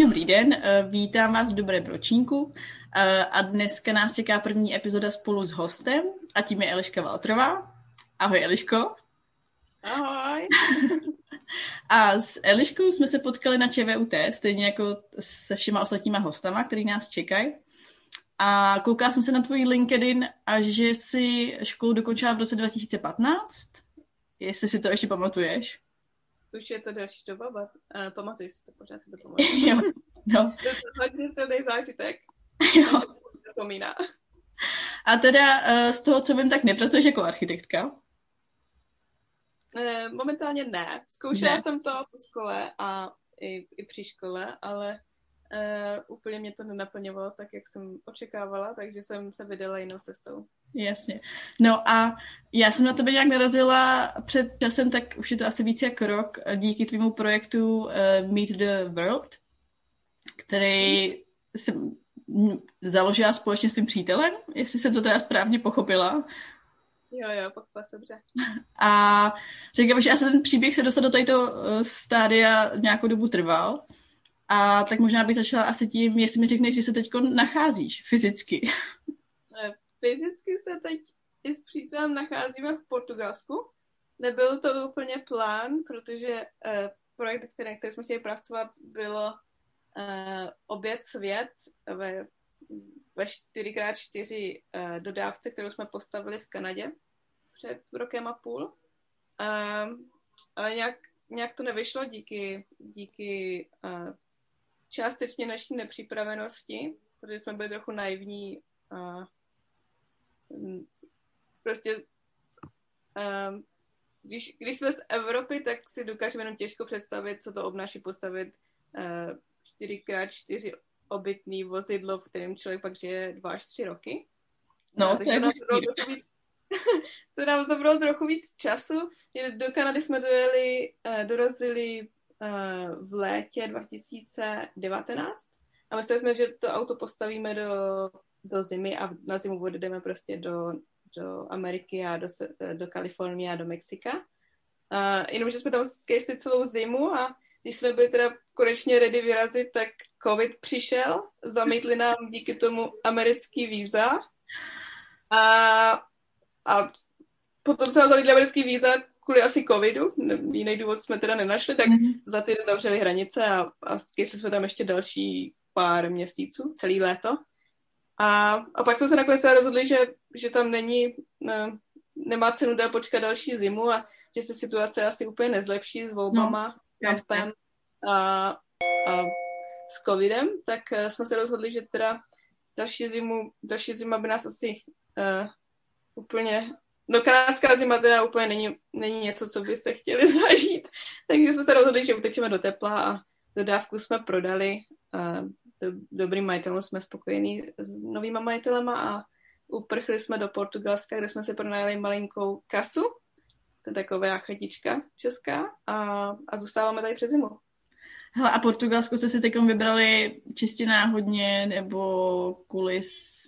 Dobrý den, eh, vítám vás v Dobrém ročníku eh, a dneska nás čeká první epizoda spolu s hostem a tím je Eliška Valtrová. Ahoj Eliško. Ahoj. A s Eliškou jsme se potkali na ČVUT, stejně jako se všema ostatníma hostama, který nás čekají. A koukala jsem se na tvůj LinkedIn a že jsi školu dokončila v roce 2015, jestli si to ještě pamatuješ. Už je to další doba, uh, pamatuju si to, pořád si to pamatuju. jo, no. To je hodně silný zážitek. Jo. Zapomíná. A teda uh, z toho, co vím, tak nepracuješ jako architektka? Uh, momentálně ne. Zkoušela ne. jsem to po škole a i, i při škole, ale uh, úplně mě to nenaplňovalo tak, jak jsem očekávala, takže jsem se vydala jinou cestou. Jasně. No a já jsem na tebe nějak narazila před časem, tak už je to asi víc jak rok, díky tvému projektu uh, Meet the World, který jsem založila společně s tím přítelem, jestli jsem to teda správně pochopila. Jo, jo, pochopila se dobře. A říkám, že asi ten příběh se dostal do této stádia nějakou dobu trval. A tak možná bych začala asi tím, jestli mi řekneš, že se teď nacházíš fyzicky. Fyzicky se teď i s přítelem nacházíme v Portugalsku. Nebyl to úplně plán, protože uh, projekt, který, který jsme chtěli pracovat, bylo uh, obět svět ve, ve 4x4 uh, dodávce, kterou jsme postavili v Kanadě před rokem a půl. Uh, ale nějak, nějak to nevyšlo díky, díky uh, částečně naší nepřipravenosti, protože jsme byli trochu naivní mm, prostě um, když, když jsme z Evropy, tak si dokážeme jenom těžko představit, co to obnáší postavit uh, 4x4 obytný vozidlo, v kterém člověk pak žije dva až tři roky. No, a, takže nám trochu víc, to nám zabralo trochu víc času. Do Kanady jsme dojeli, uh, dorazili v létě 2019 a mysleli jsme, že to auto postavíme do, do zimy a na zimu odjedeme prostě do, do Ameriky a do, do Kalifornie a do Mexika. Uh, jenomže jsme tam skejšli celou zimu a když jsme byli teda konečně ready vyrazit, tak covid přišel, zamítli nám díky tomu americký víza a, a potom se nám zamítli americký víza kvůli asi covidu, jiný důvod jsme teda nenašli, tak mm-hmm. za ty zavřeli hranice a, a jsme tam ještě další pár měsíců, celý léto. A, a pak jsme se nakonec rozhodli, že, že tam není, ne, nemá cenu dál počkat další zimu a že se situace asi úplně nezlepší s volbama, no, kampem a, a s covidem, tak uh, jsme se rozhodli, že teda další zimu, další zima by nás asi uh, úplně No kanadská zima teda úplně není, není něco, co byste chtěli zažít. Takže jsme se rozhodli, že utečeme do tepla a dodávku jsme prodali. Dobrým majitelům jsme spokojení s novýma majitelema a uprchli jsme do Portugalska, kde jsme si pronajali malinkou kasu. To je taková chatička česká a, a zůstáváme tady přes zimu. Hele, a Portugalsko jste si teď vybrali čistě náhodně, nebo kvůli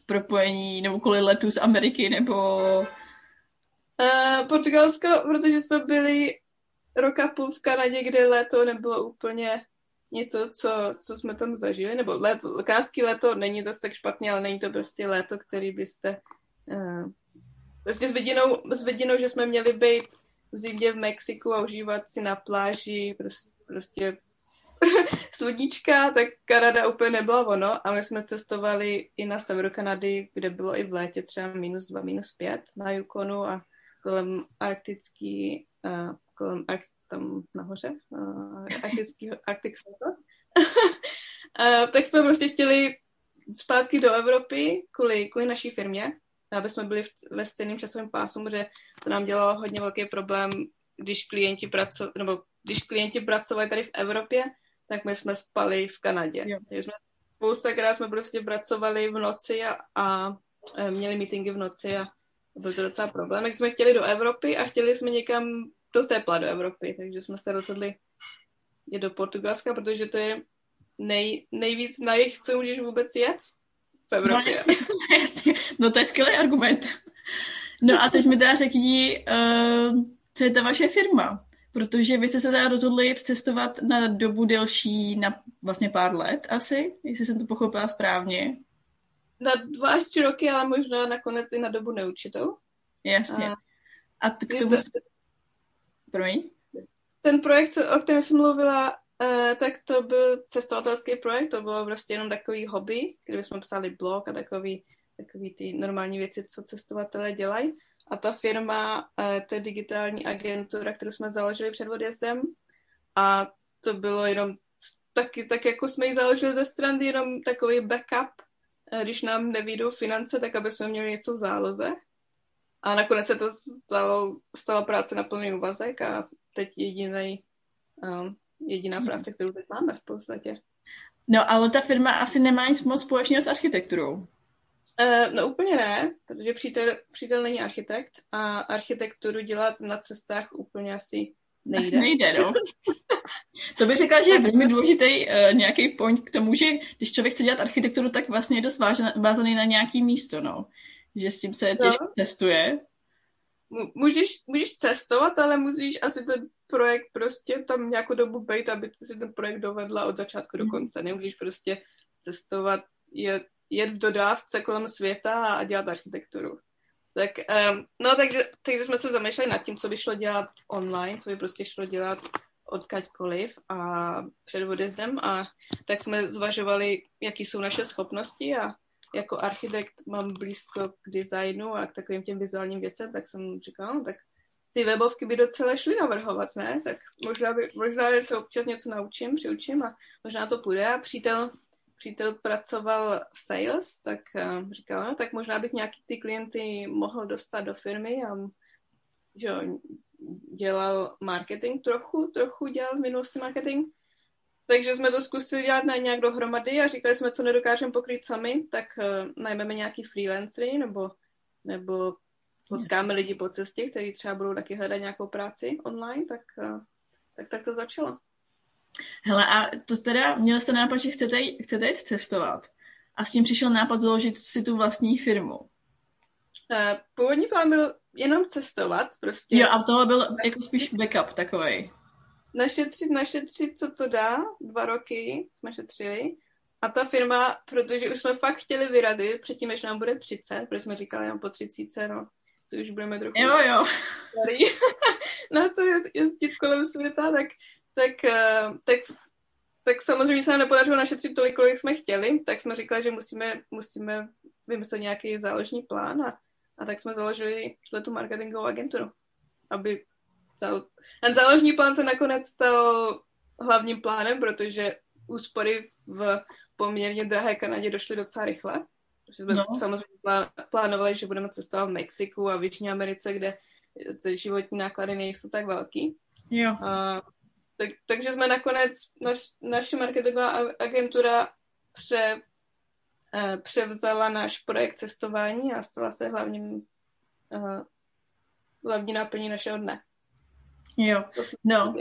propojení, nebo kvůli letu z Ameriky, nebo Uh, Portugalsko, protože jsme byli roka půl v Kanadě, kde léto nebylo úplně něco, co, co jsme tam zažili, nebo léto, kanadský léto není zase tak špatně, ale není to prostě léto, který byste uh, prostě s vidinou, s vidinou, že jsme měli být v zimě v Mexiku a užívat si na pláži prostě, prostě sluníčka, tak Kanada úplně nebyla ono, ale jsme cestovali i na severu Kanady, kde bylo i v létě třeba minus dva, minus pět na Yukonu a kolem arktický, uh, kolem Ark, tam nahoře, uh, arktický, Arctic Circle. uh, tak jsme prostě chtěli zpátky do Evropy kvůli, kvůli naší firmě, aby jsme byli v, ve stejném časovém pásu, protože to nám dělalo hodně velký problém, když klienti pracovali, nebo když klienti pracovali tady v Evropě, tak my jsme spali v Kanadě. Jo. Takže jsme spoustakrát jsme prostě pracovali v noci a, a měli meetingy v noci a byl to docela problém. Jak jsme chtěli do Evropy a chtěli jsme někam do tepla do Evropy, takže jsme se rozhodli jít do Portugalska, protože to je nej, nejvíc na jich, co můžeš vůbec jet v Evropě. No, jasně, jasně. no to je skvělý argument. No a teď mi teda řekni, uh, co je ta vaše firma? protože vy jste se teda rozhodli jít cestovat na dobu delší, na vlastně pár let asi, jestli jsem to pochopila správně. Na dva až tři roky, ale možná nakonec i na dobu neurčitou. Jasně. A, a k tomu... To, Promiň? Ten projekt, o kterém jsem mluvila, uh, tak to byl cestovatelský projekt, to bylo prostě jenom takový hobby, kde jsme psali blog a takový, takový ty normální věci, co cestovatelé dělají. A ta firma, uh, to je digitální agentura, kterou jsme založili před odjezdem a to bylo jenom taky, tak jako jsme ji založili ze strany, jenom takový backup, uh, když nám nevídou finance, tak aby jsme měli něco v záloze. A nakonec se to stalo, stala práce na plný úvazek a teď jediný, um, jediná hmm. práce, kterou teď máme v podstatě. No, ale ta firma asi nemá nic moc společného s architekturou. Uh, no úplně ne, protože přítel, přítel není architekt a architekturu dělat na cestách úplně asi nejde. Asi nejde, no. to bych řekla, že je velmi důležitý uh, nějaký point k tomu, že když člověk chce dělat architekturu, tak vlastně je dost vázaný na nějaký místo, no že s tím se těžko no. testuje. Můžeš, můžeš cestovat, ale musíš asi ten projekt prostě tam nějakou dobu být, aby si ten projekt dovedla od začátku do mhm. konce. Nemůžeš prostě cestovat, jet, jet v dodávce kolem světa a dělat architekturu. Tak, um, no, takže, takže jsme se zamýšleli nad tím, co by šlo dělat online, co by prostě šlo dělat odkaďkoliv a před odjezdem a tak jsme zvažovali, jaký jsou naše schopnosti a jako architekt mám blízko k designu a k takovým těm vizuálním věcem, tak jsem říkala, no tak ty webovky by docela šly navrhovat, ne? Tak možná, by, možná se občas něco naučím, přiučím a možná to půjde. A přítel, přítel pracoval v sales, tak uh, říkal, no, tak možná bych nějaký ty klienty mohl dostat do firmy a že dělal marketing trochu, trochu dělal v minulosti marketing takže jsme to zkusili dělat na nějak dohromady a říkali jsme, co nedokážeme pokrýt sami, tak uh, najmeme nějaký freelancery nebo, nebo potkáme lidi po cestě, kteří třeba budou taky hledat nějakou práci online, tak, uh, tak, tak to začalo. Hele, a to teda, měl jste nápad, že chcete, chcete jít cestovat a s tím přišel nápad založit si tu vlastní firmu. Uh, původní plán byl jenom cestovat, prostě. Jo, a tohle byl jako spíš backup takový našetřit, našetřit, co to dá, dva roky jsme šetřili. A ta firma, protože už jsme fakt chtěli vyrazit, předtím, než nám bude 30, protože jsme říkali, jenom po 30, no, to už budeme trochu... Jo, jo. na to jezdit kolem světa, tak, tak, eh, tak, tak samozřejmě se nám nepodařilo našetřit tolik, kolik jsme chtěli, tak jsme říkali, že musíme, musíme vymyslet nějaký záložní plán a, a tak jsme založili tu marketingovou agenturu, aby ten záložní plán se nakonec stal hlavním plánem, protože úspory v poměrně drahé Kanadě došly docela rychle. Protože jsme no. samozřejmě plánovali, že budeme cestovat v Mexiku a v Jižní Americe, kde ty životní náklady nejsou tak velký. Jo. A, tak, takže jsme nakonec, naš, naše marketingová agentura pře, eh, převzala náš projekt cestování a stala se hlavním, uh, hlavní náplní našeho dne. Jo, no.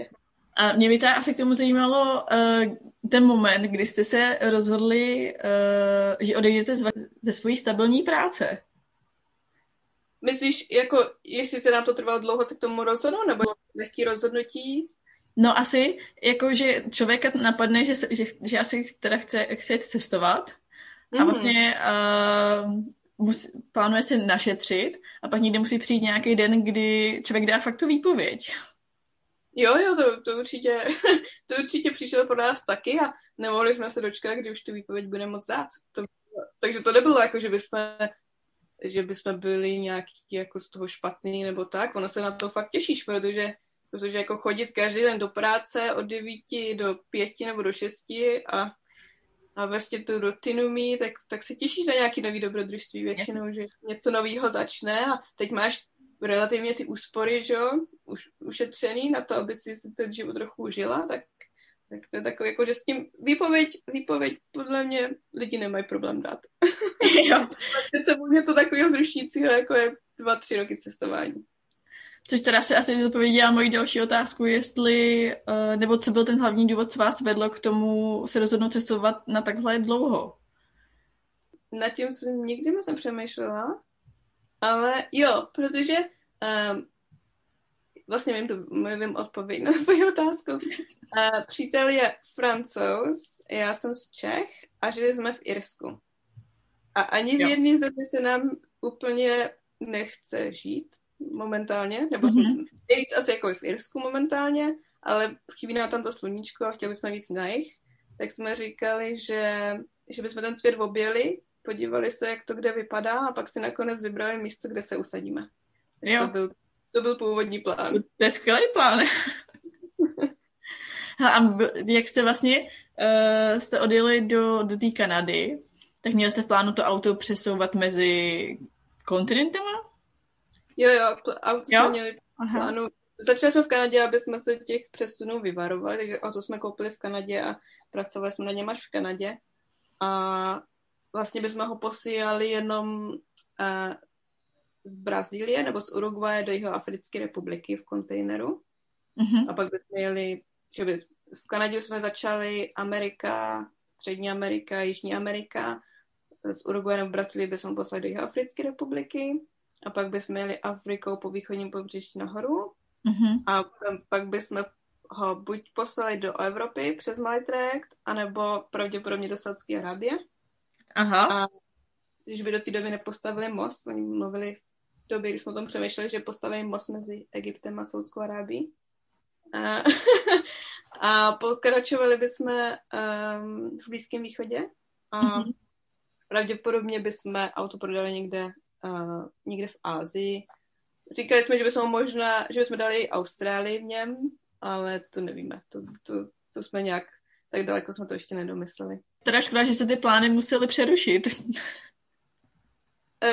A mě by asi k tomu zajímalo uh, ten moment, kdy jste se rozhodli, uh, že odejdete ze svojí stabilní práce. Myslíš, jako, jestli se nám to trvalo dlouho se k tomu rozhodnout, nebo jaký rozhodnutí? No asi, jako, že člověka napadne, že, se, že, že asi teda chce, chce cestovat mm. a mhm. vlastně uh, mus, plánuje si našetřit a pak někde musí přijít nějaký den, kdy člověk dá fakt tu výpověď. Jo, jo, to, to, určitě, to určitě přišlo pro nás taky a nemohli jsme se dočkat, kdy už tu výpověď bude moc dát. To, takže to nebylo jako, že bychom, že bychom byli nějaký jako z toho špatný nebo tak. Ono se na to fakt těšíš, protože, protože jako chodit každý den do práce od 9 do 5 nebo do 6 a a vlastně tu rutinu mít, tak, tak se těšíš na nějaký nový dobrodružství většinou, že něco nového začne a teď máš relativně ty úspory, že jo, už, ušetřený na to, aby si ten život trochu užila, tak, tak to je takové, jako, že s tím výpověď, výpověď podle mě lidi nemají problém dát. Jo. je to takového zrušícího, jako je dva, tři roky cestování. Což teda se asi zodpověděla moji další otázku, jestli, uh, nebo co byl ten hlavní důvod, co vás vedlo k tomu se rozhodnout cestovat na takhle dlouho? Nad tím jsem nikdy moc nepřemýšlela, ale jo, protože um, vlastně vím, tu, vím odpověď na tvoji otázku. Uh, přítel je francouz, já jsem z Čech a žili jsme v Irsku. A ani v jedné zemi se nám úplně nechce žít momentálně, nebo mm-hmm. nejvíc asi jako v Irsku momentálně, ale chybí nám tam to sluníčko a chtěli jsme víc na jich, tak jsme říkali, že, že bychom ten svět objeli, podívali se, jak to kde vypadá a pak si nakonec vybrali místo, kde se usadíme. Jo. To byl, to byl původní plán. To je skvělý plán. a jak jste vlastně uh, jste odjeli do, do té Kanady, tak měli jste v plánu to auto přesouvat mezi kontinentama? Jo, jo, auto jo? jsme měli v plánu. Začali jsme v Kanadě, aby jsme se těch přesunů vyvarovali, takže auto jsme koupili v Kanadě a pracovali jsme na něm až v Kanadě. A vlastně bychom ho posílali jenom uh, z Brazílie nebo z Uruguaje do jeho Africké republiky v kontejneru. Mm-hmm. A pak bychom jeli, že by v Kanadě jsme začali Amerika, Střední Amerika, Jižní Amerika, z Uruguaje nebo Brazílie bychom poslali do jeho Africké republiky a pak bychom jeli Afrikou po východním pobřeží nahoru mm-hmm. a pak bychom ho buď poslali do Evropy přes Maltrakt, anebo pravděpodobně do Saudské Arábie. Aha. A když by do té doby nepostavili most, oni mluvili v době, kdy jsme o tom přemýšleli, že postaví most mezi Egyptem a Saudskou Arábií. A, a pokračovali bychom um, v Blízkém východě a mm-hmm. pravděpodobně bychom auto prodali někde, uh, někde v Ázii. Říkali jsme, že bychom možná, že bychom dali Austrálii v něm, ale to nevíme. To, to, to jsme nějak, tak daleko jsme to ještě nedomysleli. Teda škoda, že se ty plány museli přerušit.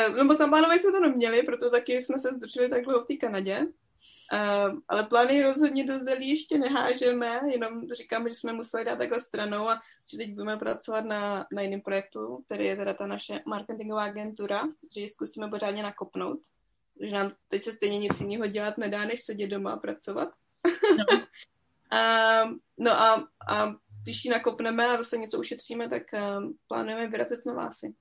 Uh, nebo zaplánovali jsme to neměli, proto taky jsme se zdrželi tak dlouho v té Kanadě. Uh, ale plány rozhodně do zelí ještě nehážeme, jenom říkám, že jsme museli dát takhle stranou a že teď budeme pracovat na, na jiném projektu, který je teda ta naše marketingová agentura, že ji zkusíme pořádně nakopnout. Že nám teď se stejně nic jiného dělat nedá, než sedět doma a pracovat. No. uh, no a, a když ji nakopneme a zase něco ušetříme, tak uh, plánujeme vyrazit na Vásy.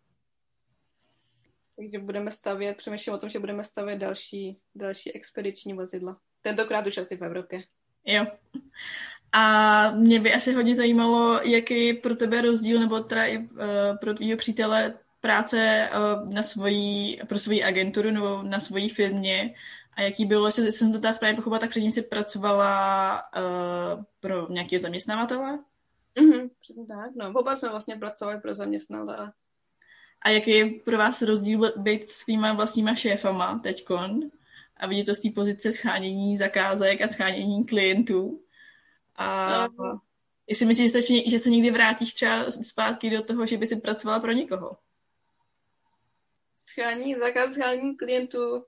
Takže budeme stavět, přemýšlím o tom, že budeme stavět další, další expediční vozidla. Tentokrát už asi v Evropě. Jo. A mě by asi hodně zajímalo, jaký pro tebe rozdíl, nebo teda i uh, pro tvýho přítele práce uh, na svojí, pro svoji agenturu nebo na svojí firmě a jaký bylo, jestli jsem to teda správně pochopila, tak předtím si pracovala uh, pro nějakého zaměstnavatele? Mhm, přesně tak, no. Oba jsme vlastně pracovali pro zaměstnavatele. A jaký je pro vás rozdíl být svýma vlastníma šéfama teďkon a vidět to z té pozice schánění zakázek a schánění klientů? A no. jestli myslíš, že se, že se někdy vrátíš třeba zpátky do toho, že by si pracovala pro někoho? Schání zakaz, schání klientů,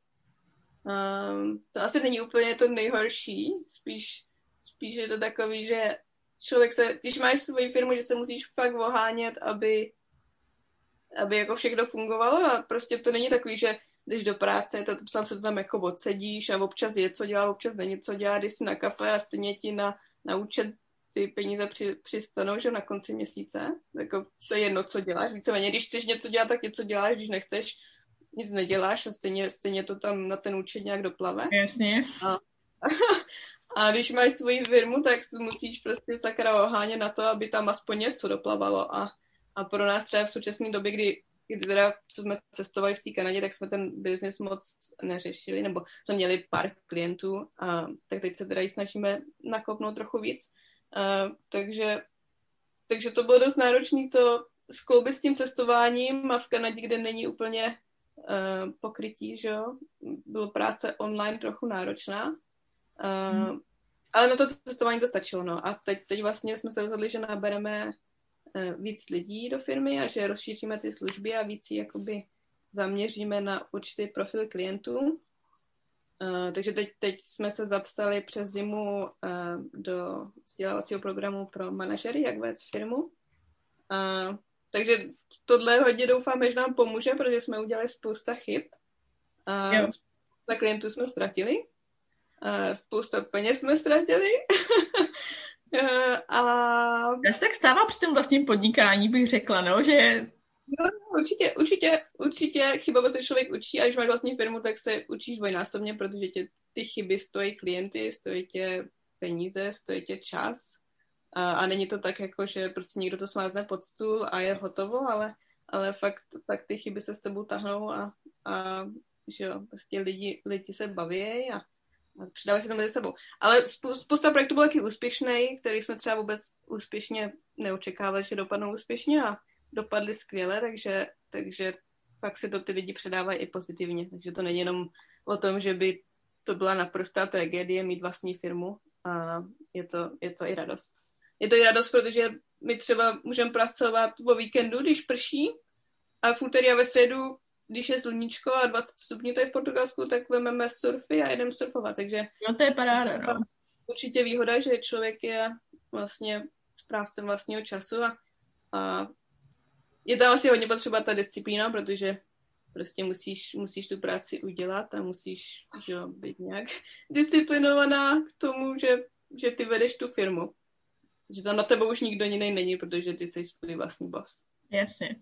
um, to asi není úplně to nejhorší, spíš, spíš je to takový, že člověk se, když máš svoji firmu, že se musíš fakt ohánět, aby aby jako všechno fungovalo a prostě to není takový, že když do práce, to tam se tam jako odsedíš a občas je co dělá, občas není co dělá, když jsi na kafe a stejně ti na, na účet ty peníze při, přistanou, že na konci měsíce. Jako, to je jedno, co děláš. Víceméně, když chceš něco dělat, tak něco děláš, když nechceš, nic neděláš a stejně, stejně to tam na ten účet nějak doplave. Jasně. A, a když máš svoji firmu, tak musíš prostě sakra ohánět na to, aby tam aspoň něco doplavalo a a pro nás třeba v současné době, kdy, kdy teda, co jsme cestovali v té Kanadě, tak jsme ten biznis moc neřešili, nebo jsme měli pár klientů, a, tak teď se teda ji snažíme nakopnout trochu víc. A, takže, takže to bylo dost náročné to skloubit s tím cestováním a v Kanadě, kde není úplně uh, pokrytí, že jo, bylo práce online trochu náročná. Uh. Ale na to cestování to stačilo, no. A teď, teď vlastně jsme se rozhodli, že nabereme Eh, víc lidí do firmy a že rozšíříme ty služby a víc jakoby zaměříme na určitý profil klientů. Uh, takže teď, teď jsme se zapsali přes zimu uh, do vzdělávacího programu pro manažery, jak vést firmu. Uh, takže tohle hodně doufáme, že nám pomůže, protože jsme udělali spousta chyb. Uh, za klientů jsme ztratili. Spousta peněz jsme ztratili. Uh, a... Já se tak stává při tom vlastním podnikání, bych řekla, no, že No, určitě, určitě, určitě chyba se člověk učí a když máš vlastně firmu, tak se učíš dvojnásobně, protože tě ty chyby stojí klienty, stojí tě peníze, stojí tě čas a, a není to tak jako, že prostě někdo to smázne pod stůl a je hotovo, ale, ale fakt, fakt ty chyby se s tebou tahnou a, a že jo, prostě lidi, lidi se baví a přidávají se to mezi sebou. Ale spousta projektů byl taky úspěšný, který jsme třeba vůbec úspěšně neočekávali, že dopadnou úspěšně a dopadly skvěle, takže, takže pak se to ty lidi předávají i pozitivně. Takže to není jenom o tom, že by to byla naprostá tragédie mít vlastní firmu a je to, je to i radost. Je to i radost, protože my třeba můžeme pracovat o víkendu, když prší a v úterý a ve středu, když je sluníčko a 20 stupňů tady v Portugalsku, tak vezmeme surfy a jedeme surfovat. Takže no to je paráda, no. Určitě výhoda, že člověk je vlastně správcem vlastního času a, a je tam asi hodně potřeba ta disciplína, protože prostě musíš, musíš tu práci udělat a musíš že, být nějak disciplinovaná k tomu, že, že ty vedeš tu firmu. Že tam na tebe už nikdo jiný není, protože ty jsi svůj vlastní boss. Jasně.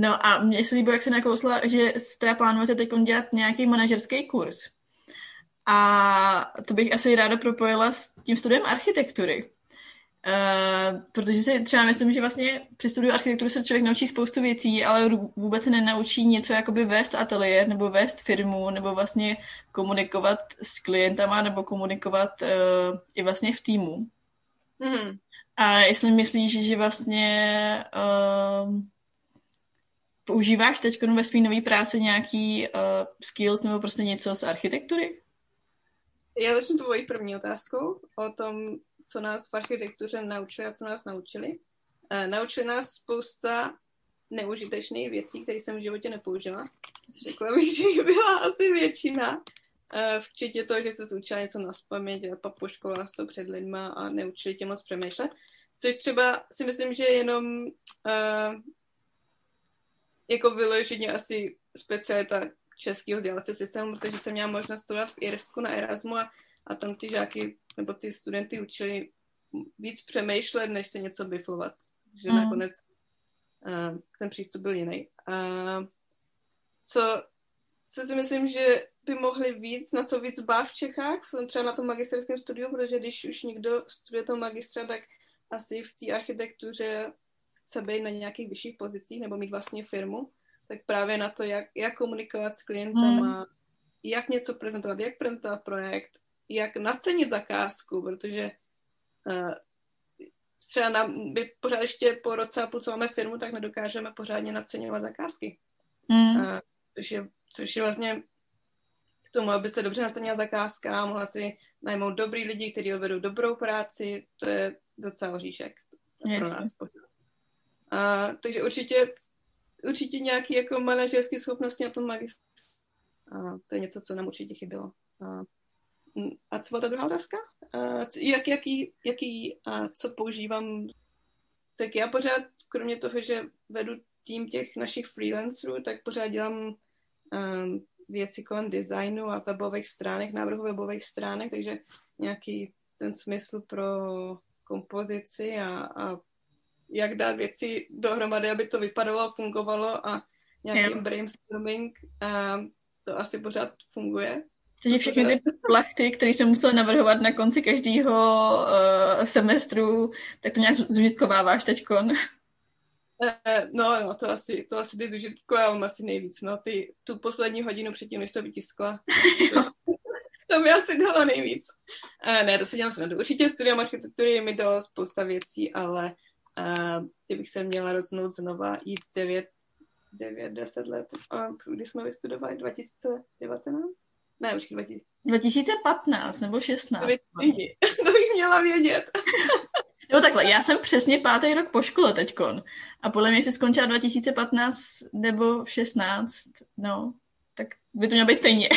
No a mně se líbilo, jak se nakousla, že teda plánujete teď dělat nějaký manažerský kurz. A to bych asi ráda propojila s tím studiem architektury. Uh, protože si třeba myslím, že vlastně při studiu architektury se člověk naučí spoustu věcí, ale vůbec se nenaučí něco jakoby vést ateliér nebo vést firmu nebo vlastně komunikovat s klientama nebo komunikovat uh, i vlastně v týmu. Mm. A jestli myslíš, že vlastně uh, používáš teď ve své nové práci nějaký uh, skills nebo prostě něco z architektury? Já začnu tvojí první otázkou o tom, co nás v architektuře naučili a co nás naučili. Uh, naučili nás spousta neužitečných věcí, které jsem v životě nepoužila. Řekla bych, že jich byla asi většina. Uh, včetně toho, že se zúčila něco na spaměť a papuškovala to před lidma a neučili tě moc přemýšlet. Což třeba si myslím, že jenom uh, jako vyloženě asi specialita českého vzdělávacího systému, protože jsem měla možnost studovat v Irsku na Erasmu a, a tam ty žáky nebo ty studenty učili víc přemýšlet, než se něco biflovat. Že mm. nakonec uh, ten přístup byl jiný. Uh, co, co si myslím, že by mohli víc, na co víc bá v Čechách, třeba na tom magisterském studiu, protože když už někdo studuje toho magistra, tak asi v té architektuře chce být na nějakých vyšších pozicích nebo mít vlastně firmu, tak právě na to, jak, jak komunikovat s klientama, hmm. jak něco prezentovat, jak prezentovat projekt, jak nacenit zakázku, protože uh, třeba nám, my pořád ještě po roce a půl, co máme firmu, tak nedokážeme pořádně naceňovat zakázky. Hmm. Uh, což, je, což je vlastně k tomu, aby se dobře nacenila zakázka, mohla si najmout dobrý lidi, kteří odvedou dobrou práci, to je docela oříšek pro nás. A, takže určitě, určitě nějaký jako manažerské schopnosti na tom magistru. A to je něco, co nám určitě chybělo. A, a co byla ta druhá otázka? A, jak, jaký, jaký a co používám? Tak já pořád, kromě toho, že vedu tým těch našich freelancerů, tak pořád dělám um, věci kolem designu a webových stránek, návrhu webových stránek, takže nějaký ten smysl pro kompozici a, a jak dát věci dohromady, aby to vypadalo, fungovalo a nějakým yeah. brainstorming a to asi pořád funguje. Takže všechny ty plachty, které jsme museli navrhovat na konci každého uh, semestru, tak to nějak zužitkováváš teďkon. Uh, no, no, to asi, to asi ty zužitkovávám asi nejvíc, no, ty, tu poslední hodinu předtím, než to vytiskla. to mi asi dalo nejvíc. Uh, ne, to si dělám snadu. Určitě studium architektury mi dalo spousta věcí, ale a kdybych se měla roznout znova jít 9, 9 10 let, a kdy jsme vystudovali 2019? Ne, už 2000. 2015 nebo 16. To bych, měla vědět. No takhle, já jsem přesně pátý rok po škole teďkon. A podle mě si skončila 2015 nebo 16, no, tak by to mělo být stejně.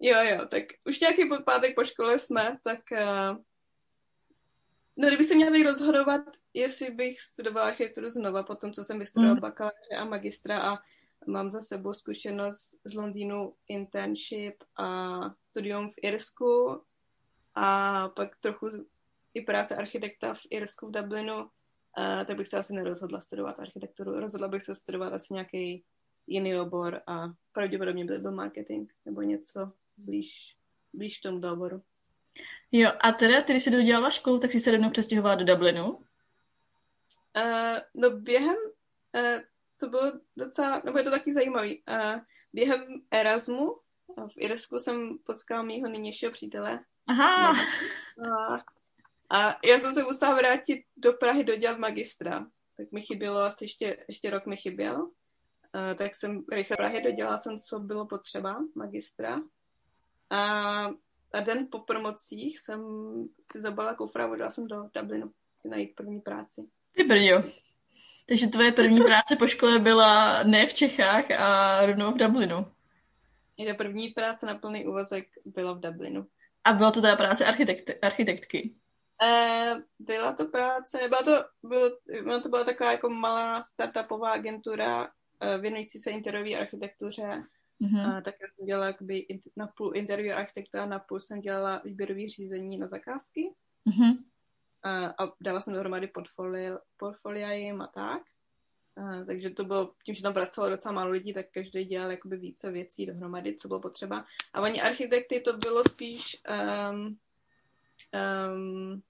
Jo, jo, tak už nějaký pátek po škole jsme, tak uh, No, kdyby se měla tady rozhodovat, jestli bych studovala architekturu znova, po tom, co jsem vystudovala mm. bakaláře a magistra a mám za sebou zkušenost z Londýnu internship a studium v Irsku a pak trochu i práce architekta v Irsku v Dublinu uh, tak bych se asi nerozhodla studovat architekturu. Rozhodla bych se studovat asi nějaký jiný obor a pravděpodobně by byl marketing nebo něco blíž, blíž tomu oboru. Jo, a teda, když jsi dodělala školu, tak jsi se rovnou přestěhovala do Dublinu? Uh, no během, uh, to bylo docela, nebo je to taky zajímavý, uh, během Erasmu v Irsku jsem potkala mýho nynějšího přítele. Aha. A, a já jsem se musela vrátit do Prahy dodělat magistra. Tak mi chybělo asi ještě, ještě rok mi chyběl. Uh, tak jsem rychle Prahy dodělala jsem, co bylo potřeba, magistra. A a den po promocích jsem si zabala kufra a vodila jsem do Dublinu si najít první práci. Ty brďo. Takže tvoje první práce po škole byla ne v Čechách a rovnou v Dublinu. Jde první práce na plný úvazek byla v Dublinu. A byla to teda práce architekt, architektky? E, byla to práce, byla to, bylo, to byla taková jako malá startupová agentura e, věnující se interiorové architektuře Mm-hmm. A také jsem dělala jakoby na půl interview architekta, na půl jsem dělala výběrové řízení na zakázky. Mm-hmm. A, a dala jsem dohromady portfolio, portfolia jim a tak. A, takže to bylo, tím, že tam pracovalo docela málo lidí, tak každý dělal jakoby více věcí dohromady, co bylo potřeba. A oni architekty to bylo spíš um, um,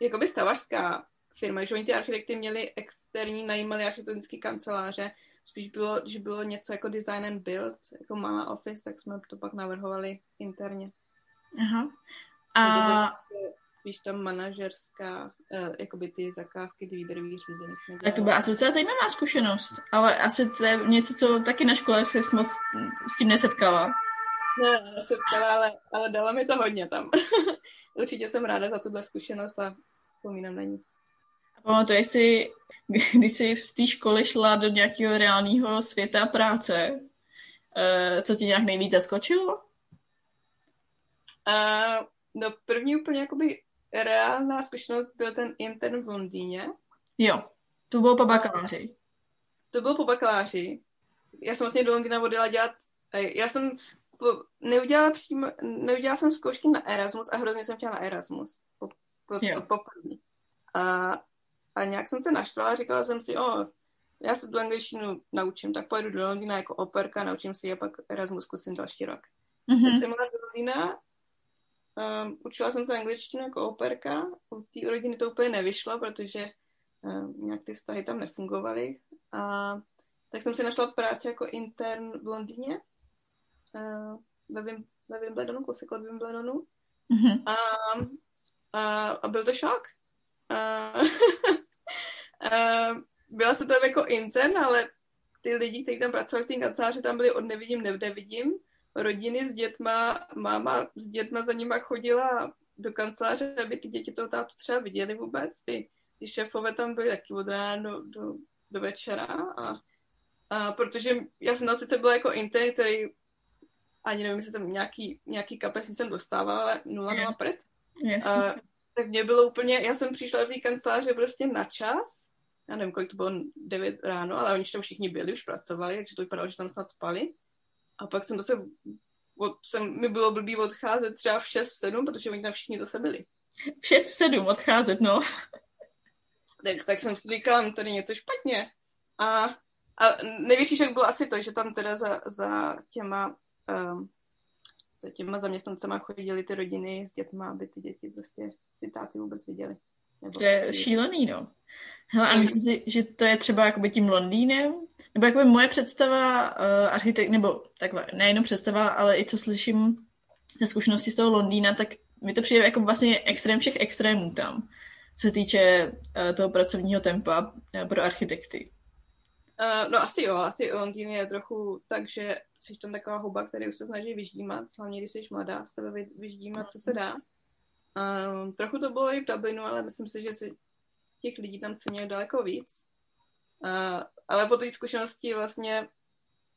jakoby stavařská firma, že oni ty architekty měli externí, najímali architektonické kanceláře, spíš bylo, když bylo něco jako design and build, jako malá office, tak jsme to pak navrhovali interně. Aha. A... Spíš tam manažerská, uh, jakoby ty zakázky, ty výběrové řízení jsme Tak to byla asi docela zajímavá zkušenost, ale asi to je něco, co taky na škole se moc s tím nesetkala. Ne, nesetkala, ale, ale dala mi to hodně tam. Určitě jsem ráda za tuhle zkušenost a vzpomínám na ní. A pamatuješ si, když jsi z té školy šla do nějakého reálného světa práce, eh, co ti nějak nejvíc zaskočilo? Uh, no první úplně jakoby reálná zkušenost byl ten intern v Londýně. Jo, to bylo po bakaláři. To bylo po bakaláři. Já jsem vlastně do Londýna odjela dělat, já jsem po, neudělala přímo, neudělala jsem zkoušky na Erasmus a hrozně jsem chtěla na Erasmus. Po, po, po, po a a nějak jsem se naštvala, říkala jsem si, o, já se tu angličtinu naučím, tak pojedu do Londýna jako operka, naučím si a pak Erasmus zkusím další rok. Mm-hmm. Tak jsem byla do Londýna, um, učila jsem se angličtinu jako operka, u té rodiny to úplně nevyšlo, protože um, nějak ty vztahy tam nefungovaly. A tak jsem si našla práci jako intern v Londýně, uh, ve, Wim, ve Wimbledonu, kousek od Wimbledonu. Mm-hmm. A, a, a byl to šok. A, byla jsem tam jako intern, ale ty lidi, kteří tam pracovali v té kanceláři, tam byli od nevidím, nevidím. Rodiny s dětma, máma s dětma za nima chodila do kanceláře, aby ty děti toho tátu třeba viděli vůbec. Ty, ty šéfové tam byly taky od rána do, do, do večera. A, a protože já jsem tam sice byla jako intern, který ani nevím, jestli jsem nějaký, nějaký kapes jsem dostávala, ale nula nula pred. Yes. A, tak mě bylo úplně, já jsem přišla do té kanceláře prostě na čas já nevím, kolik to bylo, 9 ráno, ale oni tam všichni byli, už pracovali, takže to vypadalo, že tam snad spali. A pak jsem zase, od, jsem, mi bylo blbý odcházet třeba v 6, v 7, protože oni tam všichni zase byli. V 6, v 7 odcházet, no. Tak, tak jsem si říkala, tady něco špatně. A, a největší šok bylo asi to, že tam teda za, za těma um, za těma zaměstnancema chodili ty rodiny s dětma, aby ty děti prostě ty táty vůbec viděli. Nebo to je šílený, no. Hele, a myslím si, že to je třeba jakoby tím Londýnem, nebo jakoby moje představa uh, architekt, nebo takhle, nejenom představa, ale i co slyším ze zkušenosti z toho Londýna, tak mi to přijde jako vlastně extrém všech extrémů tam, co se týče uh, toho pracovního tempa uh, pro architekty. Uh, no asi jo, asi Londýn je trochu tak, že jsi tam taková huba, který už se snaží vyždímat, hlavně když jsi mladá, z tebe vyždímat, co se dá. Um, trochu to bylo i v Dublinu, ale myslím si, že si těch lidí tam cenili daleko víc. Uh, ale po té zkušenosti vlastně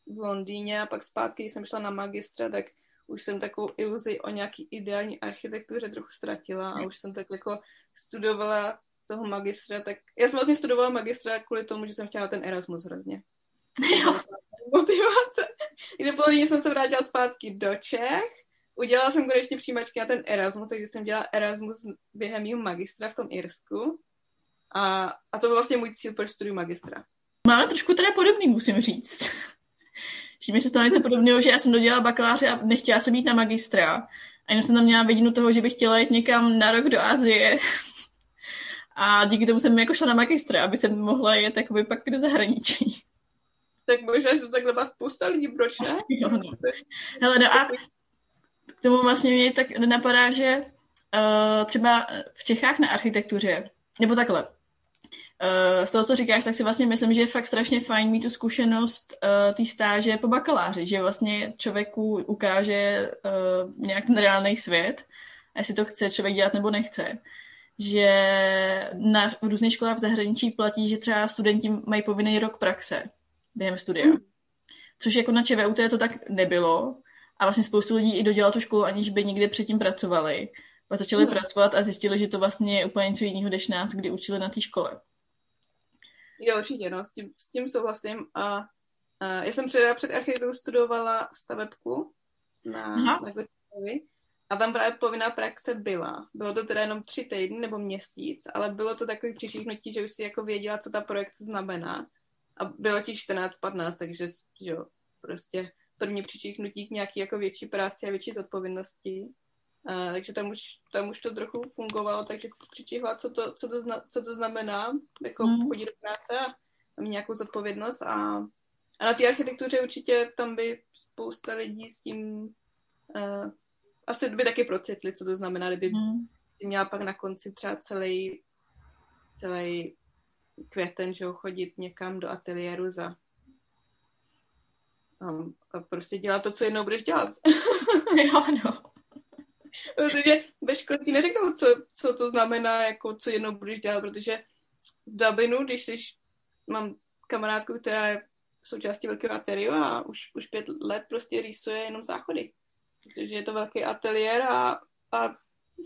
v Londýně a pak zpátky, když jsem šla na magistra, tak už jsem takovou iluzi o nějaký ideální architektuře trochu ztratila a už jsem tak jako studovala toho magistra, tak já jsem vlastně studovala magistra kvůli tomu, že jsem chtěla ten Erasmus hrozně. Jo. Motivace. Kde bylo jsem se vrátila zpátky do Čech udělala jsem konečně příjmačky na ten Erasmus, takže jsem dělala Erasmus během mého magistra v tom Irsku. A, a to byl vlastně můj cíl pro studium magistra. Máme trošku teda podobný, musím říct. že mi se stalo něco podobného, že já jsem dodělala bakaláře a nechtěla jsem jít na magistra. A jenom jsem tam měla vidinu toho, že bych chtěla jít někam na rok do Azie. A díky tomu jsem jako šla na magistra, aby jsem mohla jet jakoby pak do zahraničí. Tak možná, že to takhle má spousta lidí, proč ne? Jo, no. Hele, no a k tomu vlastně mě tak napadá, že uh, třeba v Čechách na architektuře, nebo takhle, uh, z toho, co říkáš, tak si vlastně myslím, že je fakt strašně fajn mít tu zkušenost uh, té stáže po bakaláři, že vlastně člověku ukáže uh, nějak ten reálný svět, jestli to chce člověk dělat nebo nechce. Že na různých školách v zahraničí platí, že třeba studenti mají povinný rok praxe během studia. Mm. Což jako na ČVUT to tak nebylo. A vlastně spoustu lidí i dodělalo tu školu, aniž by nikdy předtím pracovali. Pak začali mm. pracovat a zjistili, že to vlastně je úplně něco jiného, než nás, kdy učili na té škole. Jo, určitě, no, s tím, s tím souhlasím. A, a já jsem před, před architekturou studovala stavebku na, Aha. na a tam právě povinná praxe byla. Bylo to teda jenom tři týdny nebo měsíc, ale bylo to takový přišichnutí, že už si jako věděla, co ta projekce znamená. A bylo ti 14-15, takže jo, prostě první přičíchnutí k nějaký jako větší práci a větší zodpovědnosti. A, takže tam už, tam už to trochu fungovalo, takže jsi přičíhla, co to, co to, zna, co to znamená, jako mm. chodit do práce a mít nějakou zodpovědnost. A, a na té architektuře určitě tam by spousta lidí s tím uh, asi by taky procitli, co to znamená, kdyby mm. měla pak na konci třeba celý celý květen, že ho, chodit někam do ateliéru za a, a prostě dělat to, co jednou budeš dělat. jo, no. protože ve škole ti neřeknou, co, co to znamená, jako co jednou budeš dělat, protože v Dublinu, když jsi, mám kamarádku, která je součástí velkého ateliéru a už, už pět let prostě rýsuje jenom záchody. Protože je to velký ateliér a, a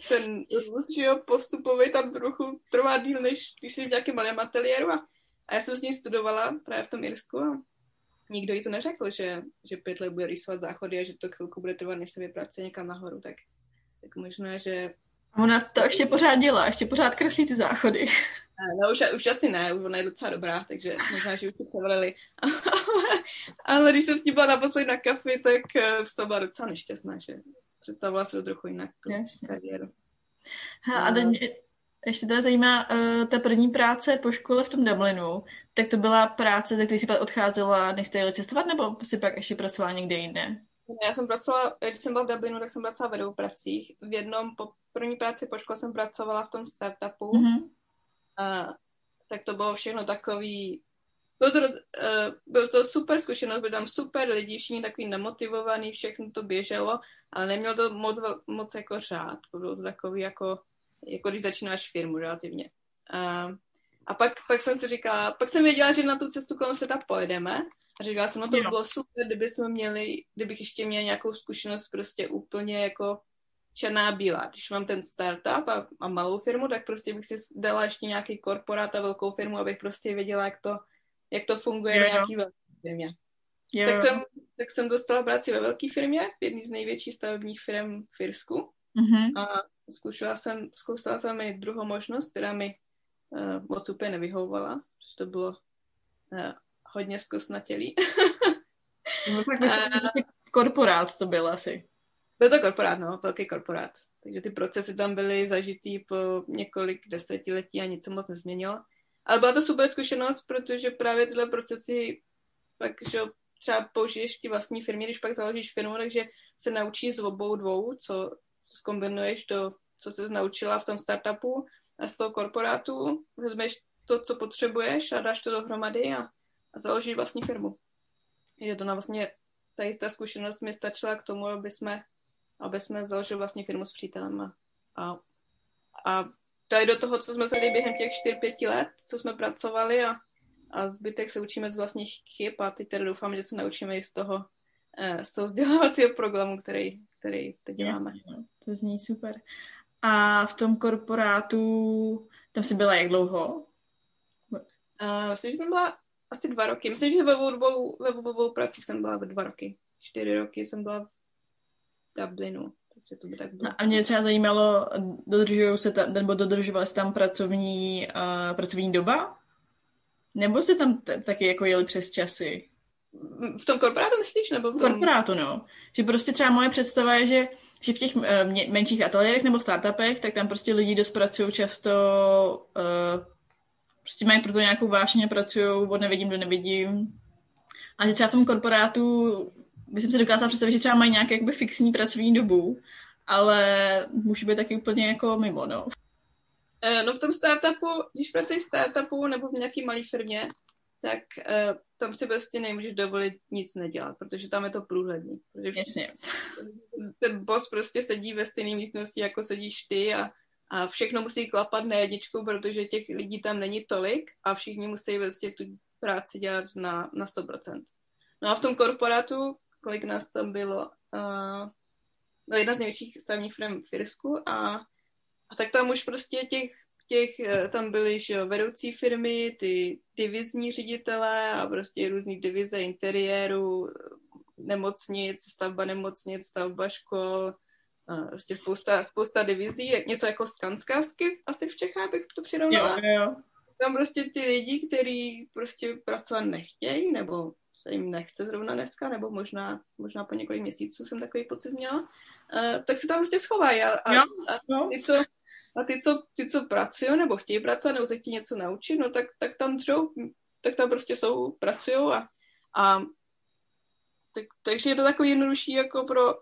ten růst, že jo, postupový tam trochu trvá díl, než když jsi v nějakém malém ateliéru a, a já jsem s ní studovala právě v tom Irsku a nikdo jí to neřekl, že, že pět let bude rýsovat záchody a že to chvilku bude trvat, než se vypracuje někam nahoru, tak, tak možná, že... Ona to ještě pořád dělá, ještě pořád kreslí ty záchody. No už, už asi ne, už ona je docela dobrá, takže možná, že už to převrali. ale, ale když jsem s ní byla naposledy na kafi, tak uh, to byla docela nešťastná, že představovala se to trochu jinak, tu Jasně. kariéru. Ha, a teď mě ještě teda zajímá, uh, ta první práce po škole v tom Dublinu, tak to byla práce, ze které jsi pak odcházela, než jste jeli cestovat, nebo si pak ještě pracovala někde jinde? Já jsem pracovala, když jsem byla v Dublinu, tak jsem pracovala ve dvou pracích. V jednom, po první práci po škole jsem pracovala v tom startupu. Mm-hmm. A, tak to bylo všechno takový byl to, uh, byl to super zkušenost, byli tam super lidi, všichni takový nemotivovaný, všechno to běželo, ale nemělo to moc, moc jako řád. Bylo to takový jako, jako když začínáš firmu relativně. Uh, a pak, pak jsem si říkala, pak jsem věděla, že na tu cestu kolem světa pojedeme a říkala jsem, no to by bylo super, kdyby jsme měli, kdybych ještě měla nějakou zkušenost prostě úplně jako černá bílá. Když mám ten startup a, a malou firmu, tak prostě bych si dala ještě nějaký korporát a velkou firmu, abych prostě věděla, jak to, jak to funguje v nějaký velké firmě. Tak jsem, tak jsem dostala práci ve velké firmě, v jedné z největších stavebních firm v Irsku. Mm-hmm. A zkoušela jsem, zkoušela jsem i druhou možnost, která mi uh, moc úplně nevyhovovala, protože to bylo uh, hodně zkosnatělý. no, tak myslím, uh, korporát to byl asi. Byl to korporát, no, velký korporát. Takže ty procesy tam byly zažitý po několik desetiletí a nic se moc nezměnilo. Ale byla to super zkušenost, protože právě tyhle procesy pak, že třeba použiješ ti vlastní firmě, když pak založíš firmu, takže se naučíš z obou dvou, co zkombinuješ to, co jsi naučila v tom startupu a z toho korporátu, vezmeš to, co potřebuješ a dáš to dohromady a, a založíš vlastní firmu. Je to na vlastně, tady ta zkušenost mi stačila k tomu, aby jsme, aby jsme založili vlastní firmu s přítelem a, a, a tady do toho, co jsme zali během těch 4-5 let, co jsme pracovali a, a zbytek se učíme z vlastních chyb a teď teda doufám, že se naučíme i z toho, z toho vzdělávacího programu, který, který teď děláme. No, to zní super. A v tom korporátu, tam jsi byla jak dlouho? Uh, myslím, že jsem byla asi dva roky. Myslím, že ve obou, ve obou pracích jsem byla dva roky. Čtyři roky jsem byla v Dublinu. že to by tak bylo. A mě třeba zajímalo, dodržují se tam, nebo dodržovala se tam pracovní, uh, pracovní doba? Nebo se tam t- taky jako jeli přes časy? V tom korporátu myslíš? Nebo v tom... Korporátu, no. Že prostě třeba moje představa je, že, že v těch uh, menších ateliérech nebo startupech, tak tam prostě lidi dost pracují často, uh, prostě mají pro to nějakou vášně, pracují od nevidím do nevidím. A že třeba v tom korporátu bych si dokázala představit, že třeba mají nějaké jakoby fixní pracovní dobu, ale může být taky úplně jako mimo, no. No v tom startupu, když pracuješ v startupu nebo v nějaké malé firmě, tak uh, tam si prostě nemůžeš dovolit nic nedělat, protože tam je to průhledný. Jasně. Ten boss prostě sedí ve stejné místnosti, jako sedíš ty a, a všechno musí klapat na jedničku, protože těch lidí tam není tolik a všichni musí prostě tu práci dělat na, na 100%. No a v tom korporátu, kolik nás tam bylo, uh, no jedna z největších stavních firm v Irsku a, a tak tam už prostě těch, těch tam byly že jo, vedoucí firmy, ty divizní ředitelé a prostě různý divize interiéru, nemocnic, stavba nemocnic, stavba škol, prostě spousta, spousta divizí, něco jako skanskásky asi v Čechách bych to přirovnala. Jo, jo. Tam prostě ty lidi, kteří prostě pracovat nechtějí, nebo se jim nechce zrovna dneska, nebo možná, možná po několik měsíců jsem takový pocit měla, uh, tak se tam prostě schovají a, a, jo, a ty, co, a ty, co, ty, co pracují nebo chtějí pracovat, nebo se chtějí něco naučit, no tak, tak tam dřou, tak tam prostě jsou, pracují a, a tak, takže je to takový jednodušší jako pro,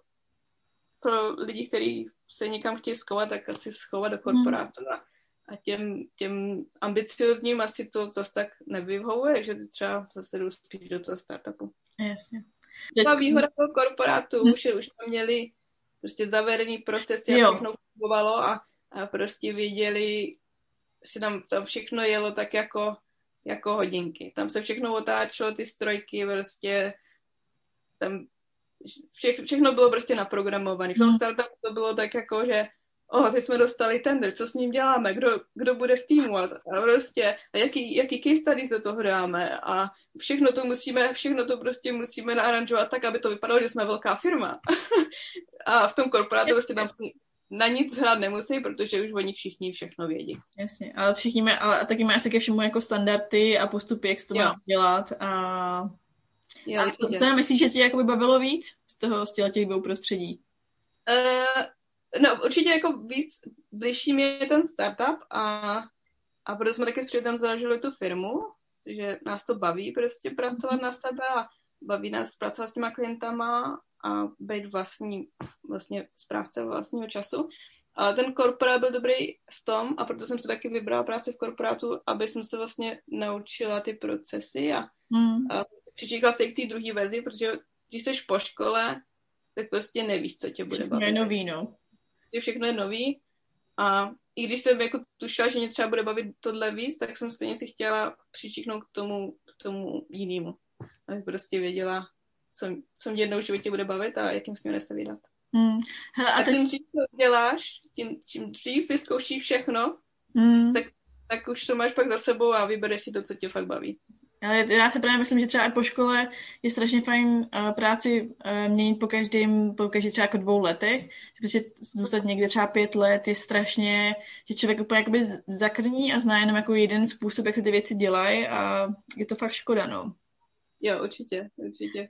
pro lidi, kteří se někam chtějí schovat, tak asi schovat do korporátu. Hmm. A těm, těm ambiciozním asi to zase tak nevyhovuje, že ty třeba zase jdou spíš do toho startupu. Jasně. Ta výhoda toho korporátu, hmm. že už tam měli prostě zavedený proces, jak všechno fungovalo a, a prostě věděli, že tam, tam všechno jelo tak jako, jako hodinky. Tam se všechno otáčelo, ty strojky prostě tam vše, všechno bylo prostě naprogramované. V tom startupu to bylo tak jako, že oh, teď jsme dostali tender, co s ním děláme, kdo, kdo bude v týmu a, a prostě, a jaký, jaký case studies do toho dáme a všechno to musíme, všechno to prostě musíme naaranžovat tak, aby to vypadalo, že jsme velká firma. a v tom korporátu prostě tam na nic hrát nemusí, protože už o nich všichni všechno vědí. Jasně, ale všichni mají, ale taky asi ke všemu jako standardy a postupy, jak se to má dělat a Jo, a to, to myslíš, že si jako bavilo víc z toho, z těch dvou prostředí? Uh, no, určitě jako víc blížší mi je ten startup a, a proto jsme taky s přítelem založili tu firmu, že nás to baví prostě pracovat na sebe a baví nás pracovat s těma klientama a být vlastní, vlastně správce vlastního času. A ten korporát byl dobrý v tom, a proto jsem se taky vybrala práci v korporátu, aby jsem se vlastně naučila ty procesy a, hmm. a přičíkla se i k té druhé verzi, protože když jsi po škole, tak prostě nevíš, co tě bude bavit. Je nový, no. Všechno je nový a i když jsem jako tušila, že mě třeba bude bavit tohle víc, tak jsem stejně si chtěla přičíknout k tomu, k tomu jinému. Abych prostě věděla, co, co mě jednou v životě bude bavit a jakým směrem se vydat. Hmm. Hele, a, a tím dřív to děláš, tím, tím dřív vyzkoušíš všechno, hmm. tak, tak už to máš pak za sebou a vybereš si to, co tě fakt baví. Ale já se právě myslím, že třeba po škole je strašně fajn uh, práci uh, měnit po každém, po každý třeba jako dvou letech. Že prostě zůstat někde třeba pět let je strašně, že člověk úplně jakoby zakrní a zná jenom jako jeden způsob, jak se ty věci dělají a je to fakt škoda, no. Jo, určitě, určitě.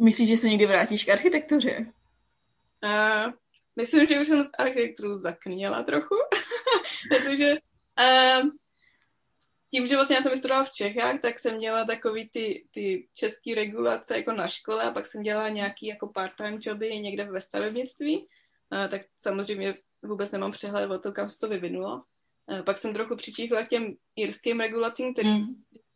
Myslíš, že se někdy vrátíš k architektuře? Uh, myslím, že už jsem z architekturu zakněla trochu, protože uh, tím, že vlastně já jsem studovala v Čechách, tak jsem měla takový ty, ty české regulace jako na škole a pak jsem dělala nějaký jako part-time joby někde ve stavebnictví, uh, tak samozřejmě vůbec nemám přehled o to, kam se to vyvinulo. Uh, pak jsem trochu přičíhla k těm jirským regulacím, který mm.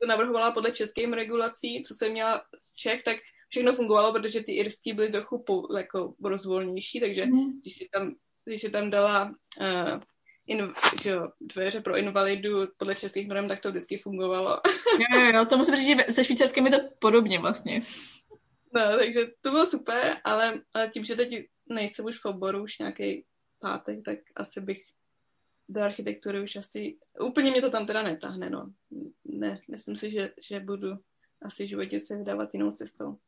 to navrhovala podle českým regulací, co jsem měla z Čech, tak všechno fungovalo, protože ty irský byly trochu po, jako rozvolnější, takže mm. když si tam, když si tam dala uh, in, že dveře pro invalidu podle českých norm, tak to vždycky fungovalo. jo, jo, jo, to musím říct, že se švýcarským je to podobně vlastně. No, takže to bylo super, ale, ale tím, že teď nejsem už v oboru, už nějaký pátek, tak asi bych do architektury už asi, úplně mě to tam teda netáhne, no. Ne, myslím si, že, že budu asi v životě se vydávat jinou cestou.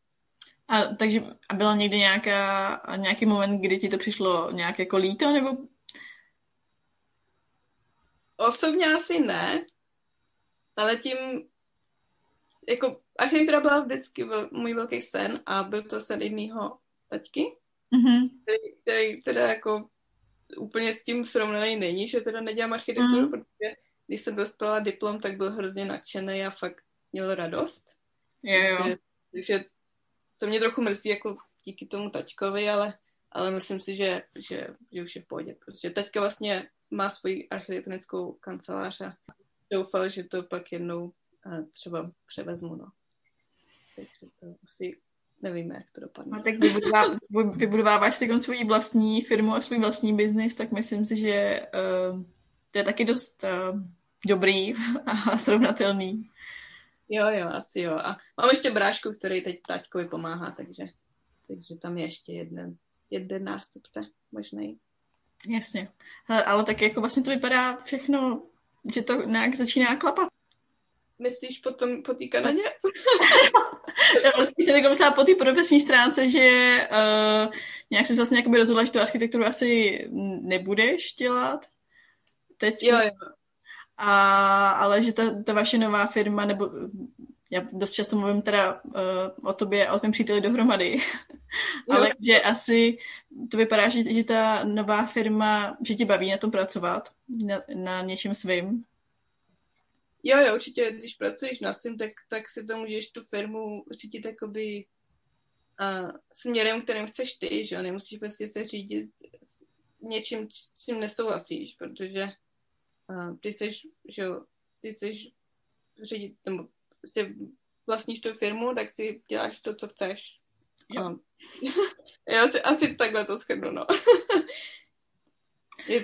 A, takže a byla někdy nějaká, nějaký moment, kdy ti to přišlo nějak jako líto, nebo? Osobně asi ne, ale tím, jako architektura byla vždycky vel, můj velký sen a byl to sen i mýho taťky, mm-hmm. který, který teda jako úplně s tím srovnaný není, že teda nedělám architekturu, mm. protože když jsem dostala diplom, tak byl hrozně nadšený a fakt měl radost. Jo, jo. Takže, takže to mě trochu mrzí jako díky tomu taťkovi, ale, ale myslím si, že, že, že už je v pohodě, protože taťka vlastně má svoji architektonickou kancelář a doufal, že to pak jednou uh, třeba převezmu, no. Takže to asi nevíme, jak to dopadne. No, tak vybudová, vybudováváš si vlastní firmu a svůj vlastní biznis, tak myslím si, že uh, to je taky dost uh, dobrý a srovnatelný. Jo, jo, asi jo. A mám ještě brášku, který teď taťkovi pomáhá, takže, takže tam je ještě jeden, jeden nástupce možný. Jasně. Ale tak jako vlastně to vypadá všechno, že to nějak začíná klapat. Myslíš po, tom, po té Kanadě? Spíš jsem jako myslela po té profesní stránce, že uh, nějak jsi vlastně rozhodla, že tu architekturu asi nebudeš dělat teď. Jo, jo. A, ale že ta, ta vaše nová firma, nebo já dost často mluvím teda uh, o tobě a o tvém příteli dohromady, ale že asi to vypadá, že, že ta nová firma, že ti baví na tom pracovat, na, na něčem svým. Jo, jo, určitě, když pracuješ na svým, tak, tak si to můžeš tu firmu určitě takoby uh, směrem, kterým chceš ty, že jo, nemusíš prostě se řídit něčím, s čím nesouhlasíš, protože ty jsi, že jo, ty jsi řídit, nebo prostě vlastníš tu firmu, tak si děláš to, co chceš. Jo. Já si asi takhle to shrnu, no. Když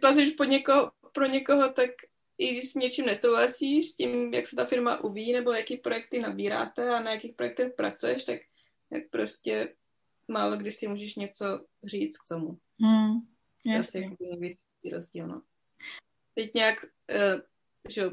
pracuješ pod někoho, pro někoho, tak i když s něčím nesouhlasíš, s tím, jak se ta firma uví, nebo jaký projekty nabíráte a na jakých projektech pracuješ, tak, tak prostě málo kdy si můžeš něco říct k tomu. Hmm, to asi jako největší rozdíl, no. Teď nějak, uh, že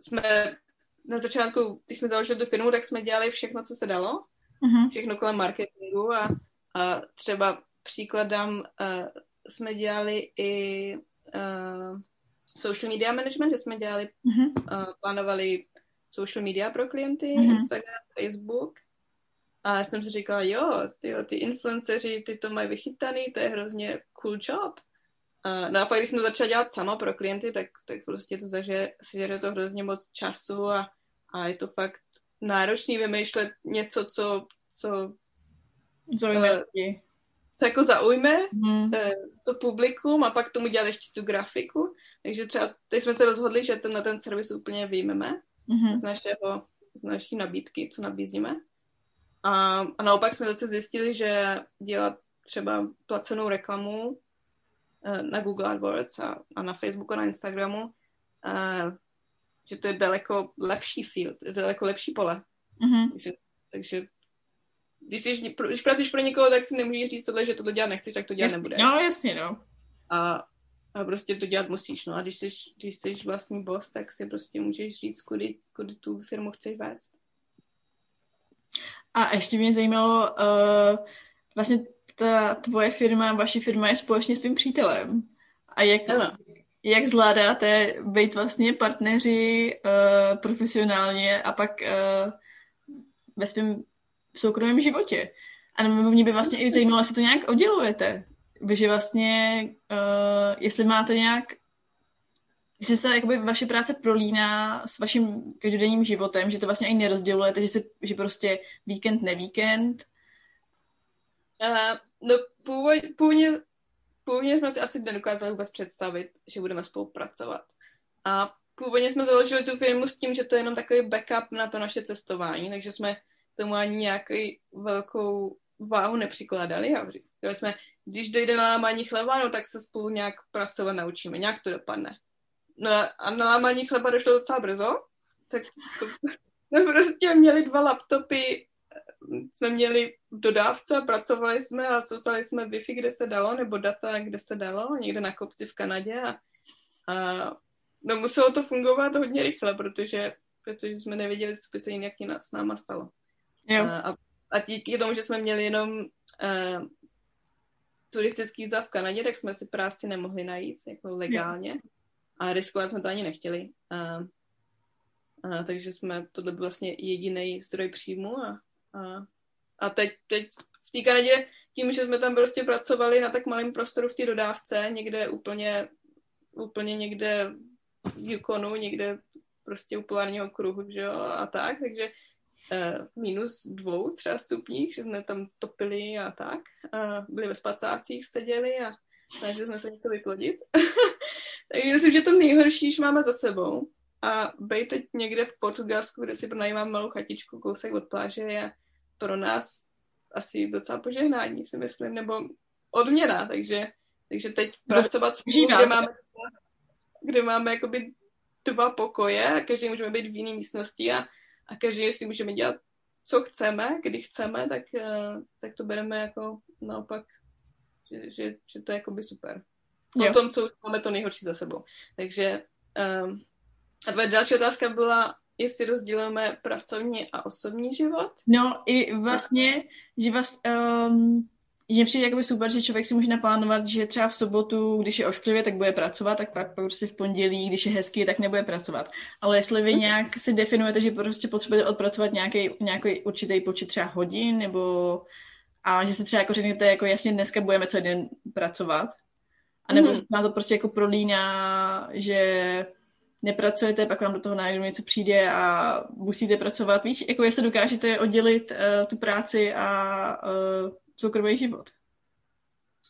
jsme na začátku, když jsme založili tu firmu, tak jsme dělali všechno, co se dalo. Uh-huh. Všechno kolem marketingu a, a třeba příkladem uh, jsme dělali i uh, social media management, že jsme dělali, uh-huh. uh, plánovali social media pro klienty, uh-huh. Instagram, Facebook. A já jsem si říkala, jo, ty, ty influenceři, ty to mají vychytaný, to je hrozně cool job. No a pak, když jsem to začala dělat sama pro klienty, tak, tak prostě to zaže, sežere to hrozně moc času a, a je to fakt náročný vymýšlet něco, co, co Zaujme. Uh, co jako zaujme mm. uh, to publikum a pak tomu dělat ještě tu grafiku. Takže třeba teď jsme se rozhodli, že ten, na ten servis úplně vyjmeme mm-hmm. z, našeho, z naší nabídky, co nabízíme. A, a naopak jsme zase zjistili, že dělat třeba placenou reklamu na Google AdWords a, a na Facebooku a na Instagramu, uh, že to je daleko lepší field, daleko lepší pole. Mm-hmm. Takže, takže když, jsi, když pracuješ pro někoho, tak si nemůžeš říct tohle, že tohle dělat nechceš, tak to dělat jasně, nebudeš. No, jasně, no. A, a prostě to dělat musíš, no. A když jsi, když jsi vlastní boss, tak si prostě můžeš říct, kudy, kudy tu firmu chceš vést. A ještě mě zajímalo, uh, vlastně ta tvoje firma, vaše firma je společně s tvým přítelem. A jak, ano. jak zvládáte být vlastně partneři uh, profesionálně a pak uh, ve svém soukromém životě? A mě by vlastně i zajímalo, jestli to nějak oddělujete. Vy, že vlastně, uh, jestli máte nějak že se jakoby vaše práce prolíná s vaším každodenním životem, že to vlastně ani nerozdělujete, že, se, že prostě víkend, nevíkend? Uh, no původ, původně, původně jsme si asi nedokázali vůbec představit, že budeme spolupracovat. A původně jsme založili tu firmu s tím, že to je jenom takový backup na to naše cestování, takže jsme tomu ani nějaký velkou váhu nepřikládali. A říkali jsme, když dojde na lámání chleba, no tak se spolu nějak pracovat naučíme, nějak to dopadne. No a na lámání chleba došlo docela brzo, tak to, no prostě měli dva laptopy, jsme měli dodávce a pracovali jsme a soustali jsme Wi-Fi, kde se dalo, nebo data, kde se dalo, někde na kopci v Kanadě a, a no muselo to fungovat hodně rychle, protože, protože jsme nevěděli, co by se jinak s náma stalo. Jo. A, a a díky tomu, že jsme měli jenom uh, turistický víza v Kanadě, tak jsme si práci nemohli najít jako legálně a riskovat jsme to ani nechtěli. Uh, uh, takže jsme, tohle byl vlastně jediný zdroj příjmu a, a, a teď, teď v té Kanadě tím, že jsme tam prostě pracovali na tak malém prostoru v té dodávce, někde úplně, úplně někde v Yukonu, někde prostě u polárního kruhu, že jo, a tak, takže uh, minus dvou třeba stupních, že jsme tam topili a tak, a byli ve spacácích, seděli a takže jsme se něco vyplodit. takže myslím, že to nejhorší už máme za sebou. A bej teď někde v Portugalsku, kde si pronajímám malou chatičku kousek od pláže, je pro nás asi docela požehnání, si myslím, nebo odměna, takže, takže teď pracovat spolu, kde máme, kde máme jakoby dva pokoje a každý můžeme být v jiné místnosti a, a každý si můžeme dělat, co chceme, kdy chceme, tak, uh, tak to bereme jako naopak, že, že, že to je jakoby super. Po tom, co už máme to nejhorší za sebou. Takže um, a tvoje další otázka byla, jestli rozdělíme pracovní a osobní život? No i vlastně, že vás, um, že přijde jakoby super, že člověk si může naplánovat, že třeba v sobotu, když je ošklivě, tak bude pracovat, tak pak prostě v pondělí, když je hezký, tak nebude pracovat. Ale jestli vy mhm. nějak si definujete, že prostě potřebujete odpracovat nějaký, nějaký určitý počet třeba hodin, nebo a že si třeba jako řeknete, jako jasně dneska budeme celý den pracovat, a nebo mm-hmm. má to prostě jako prolíná, že nepracujete, pak vám do toho najednou něco přijde a musíte pracovat. Víš, jako jestli dokážete oddělit uh, tu práci a uh, soukromý život?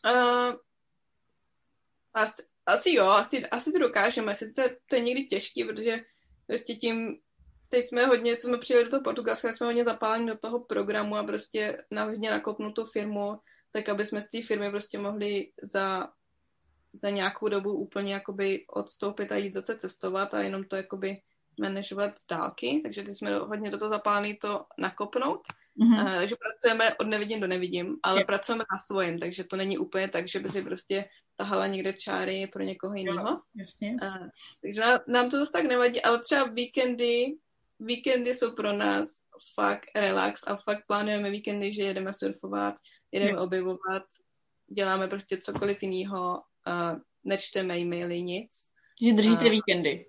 Uh, asi, asi jo, asi, asi to dokážeme. Sice to je někdy těžký, protože prostě tím, teď jsme hodně, co jsme přijeli do toho Portugalska, jsme hodně zapáleni do toho programu a prostě na hodně nakopnutou firmu, tak aby jsme z té firmy prostě mohli za za nějakou dobu úplně jakoby odstoupit a jít zase cestovat a jenom to jakoby manažovat z dálky, takže teď jsme hodně do toho zapálení to nakopnout. Mm-hmm. Uh, takže pracujeme od nevidím do nevidím, ale yep. pracujeme na svojím, takže to není úplně tak, že by si prostě tahala někde čáry pro někoho jiného. Jasně. Uh, takže nám, nám to zase tak nevadí, ale třeba víkendy, víkendy jsou pro nás fakt relax a fakt plánujeme víkendy, že jedeme surfovat, jedeme yep. objevovat, děláme prostě cokoliv jiného uh, nečteme e-maily, nic. Že držíte uh, víkendy.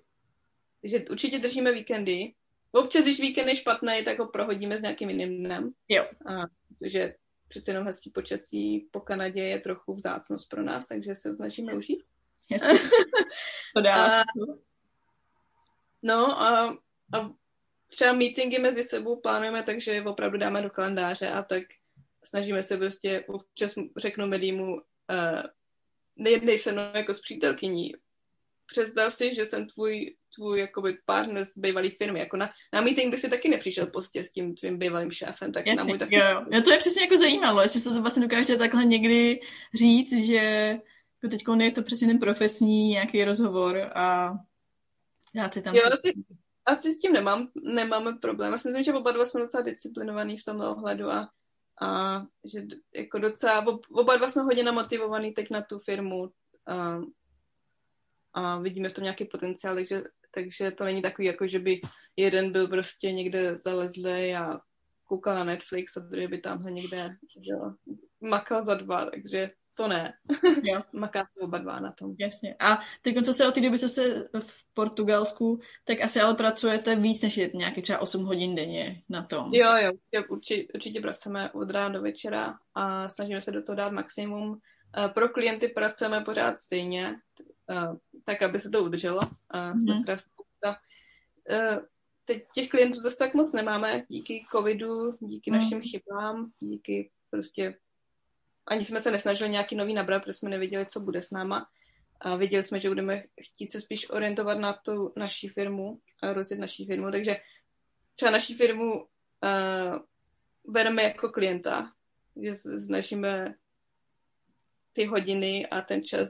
Že určitě držíme víkendy. Občas, když víkend je špatný, tak ho prohodíme s nějakým jiným dnem. Jo. Uh, protože přece jenom hezký počasí po Kanadě je trochu vzácnost pro nás, takže se snažíme užít. To dá. Uh, no a, a třeba meetingy mezi sebou plánujeme tak, že opravdu dáme do kalendáře a tak snažíme se prostě, občas řeknu Medímu, uh, nejednej se mnou jako s přítelkyní. Představ si, že jsem tvůj, tvůj jakoby partner z bývalý firmy. Jako na, na meeting by si taky nepřišel prostě s tím tvým bývalým šéfem, tak Jasně, na můj taky. Jo, jo. to je přesně jako zajímalo, jestli se to vlastně dokáže takhle někdy říct, že jako teď je to přesně ten profesní nějaký rozhovor a já si tam... Jo, asi, asi s tím nemám, nemáme problém. Já si myslím, že oba dva jsme docela disciplinovaný v tomhle ohledu a a že jako docela, oba dva jsme hodně namotivovaný teď na tu firmu. A, a vidíme v tom nějaký potenciál, takže, takže to není takový, jako že by jeden byl prostě někde zalezlý a koukal na Netflix a druhý by tamhle někde jo, makal za dva, takže to ne. Jo. Makáte oba dva na tom. Jasně. A teď, co se o té doby, co se v Portugalsku, tak asi ale pracujete víc než nějaký třeba 8 hodin denně na tom. Jo, jo, určitě, určitě pracujeme od rána do večera a snažíme se do toho dát maximum. Eh, pro klienty pracujeme pořád stejně, eh, tak, aby se to udrželo. Mm-hmm. Teď těch klientů zase tak moc nemáme díky covidu, díky mm. našim chybám, díky prostě ani jsme se nesnažili nějaký nový nabrat, protože jsme nevěděli, co bude s náma. A věděli jsme, že budeme chtít se spíš orientovat na tu naší firmu a rozjet naší firmu, takže třeba naší firmu uh, bereme jako klienta, že snažíme ty hodiny a ten čas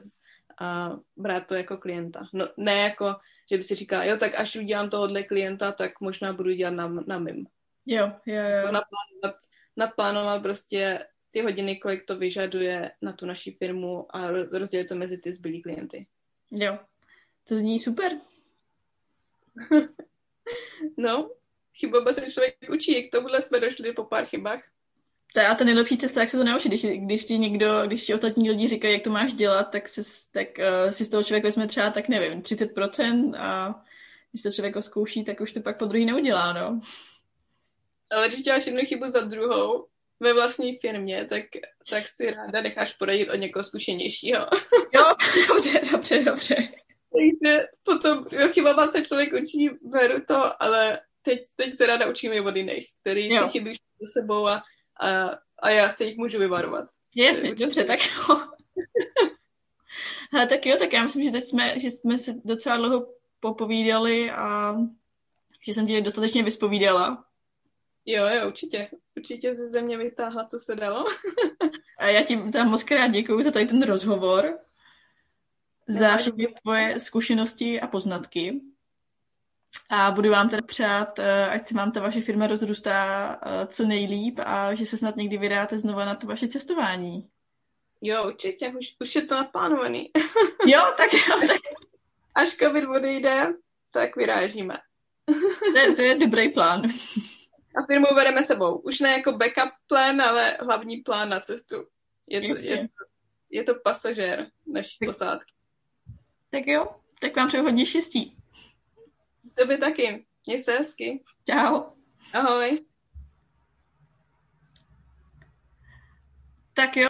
a brát to jako klienta. No, ne jako, že by si říkal, jo, tak až udělám tohohle klienta, tak možná budu dělat na, na mým. Jo, jo, jo. Naplánovat, naplánovat prostě ty hodiny, kolik to vyžaduje na tu naši firmu a rozdělit to mezi ty zbylí klienty. Jo, to zní super. no, chyboba se člověk učí, k tomuhle jsme došli po pár chybách. to je ta nejlepší cesta, jak se to naučit. Když, když ti někdo, když ti ostatní lidi říkají, jak to máš dělat, tak, si, tak uh, si z toho člověk vezme třeba, tak nevím, 30% a když to člověk zkouší, tak už to pak po druhý neudělá, no. Ale když děláš jednu chybu za druhou ve vlastní firmě, tak, tak si ráda necháš poradit od někoho zkušenějšího. jo, dobře, dobře, dobře. Takže potom jo, chybama se člověk učí, beru to, ale teď, teď se ráda učím i od jiných, který jo. ty chyby za sebou a, a, a já se jich můžu vyvarovat. Jasně, dobře, tak jo. Hele, tak jo, tak já myslím, že teď jsme, že jsme se docela dlouho popovídali a že jsem tě dostatečně vyspovídala. Jo, jo, určitě. Určitě ze země vytáhla, co se dalo. a já ti tam moc krát děkuju za tady ten rozhovor, za všechny tvoje zkušenosti a poznatky. A budu vám teda přát, eh, ať se vám ta vaše firma rozrůstá eh, co nejlíp a že se snad někdy vydáte znova na to vaše cestování. Jo, určitě, už, už je to naplánovaný. jo, tak jo, tak. Až covid odejde, tak vyrážíme. to, je, to je dobrý plán. A firmu bereme sebou. Už ne jako backup plán, ale hlavní plán na cestu. Je to, je, to, je to pasažér naší tak, posádky. Tak jo, tak vám přeju hodně štěstí. Tobě taky. Měj se hezky. Čau. Ahoj. Tak jo.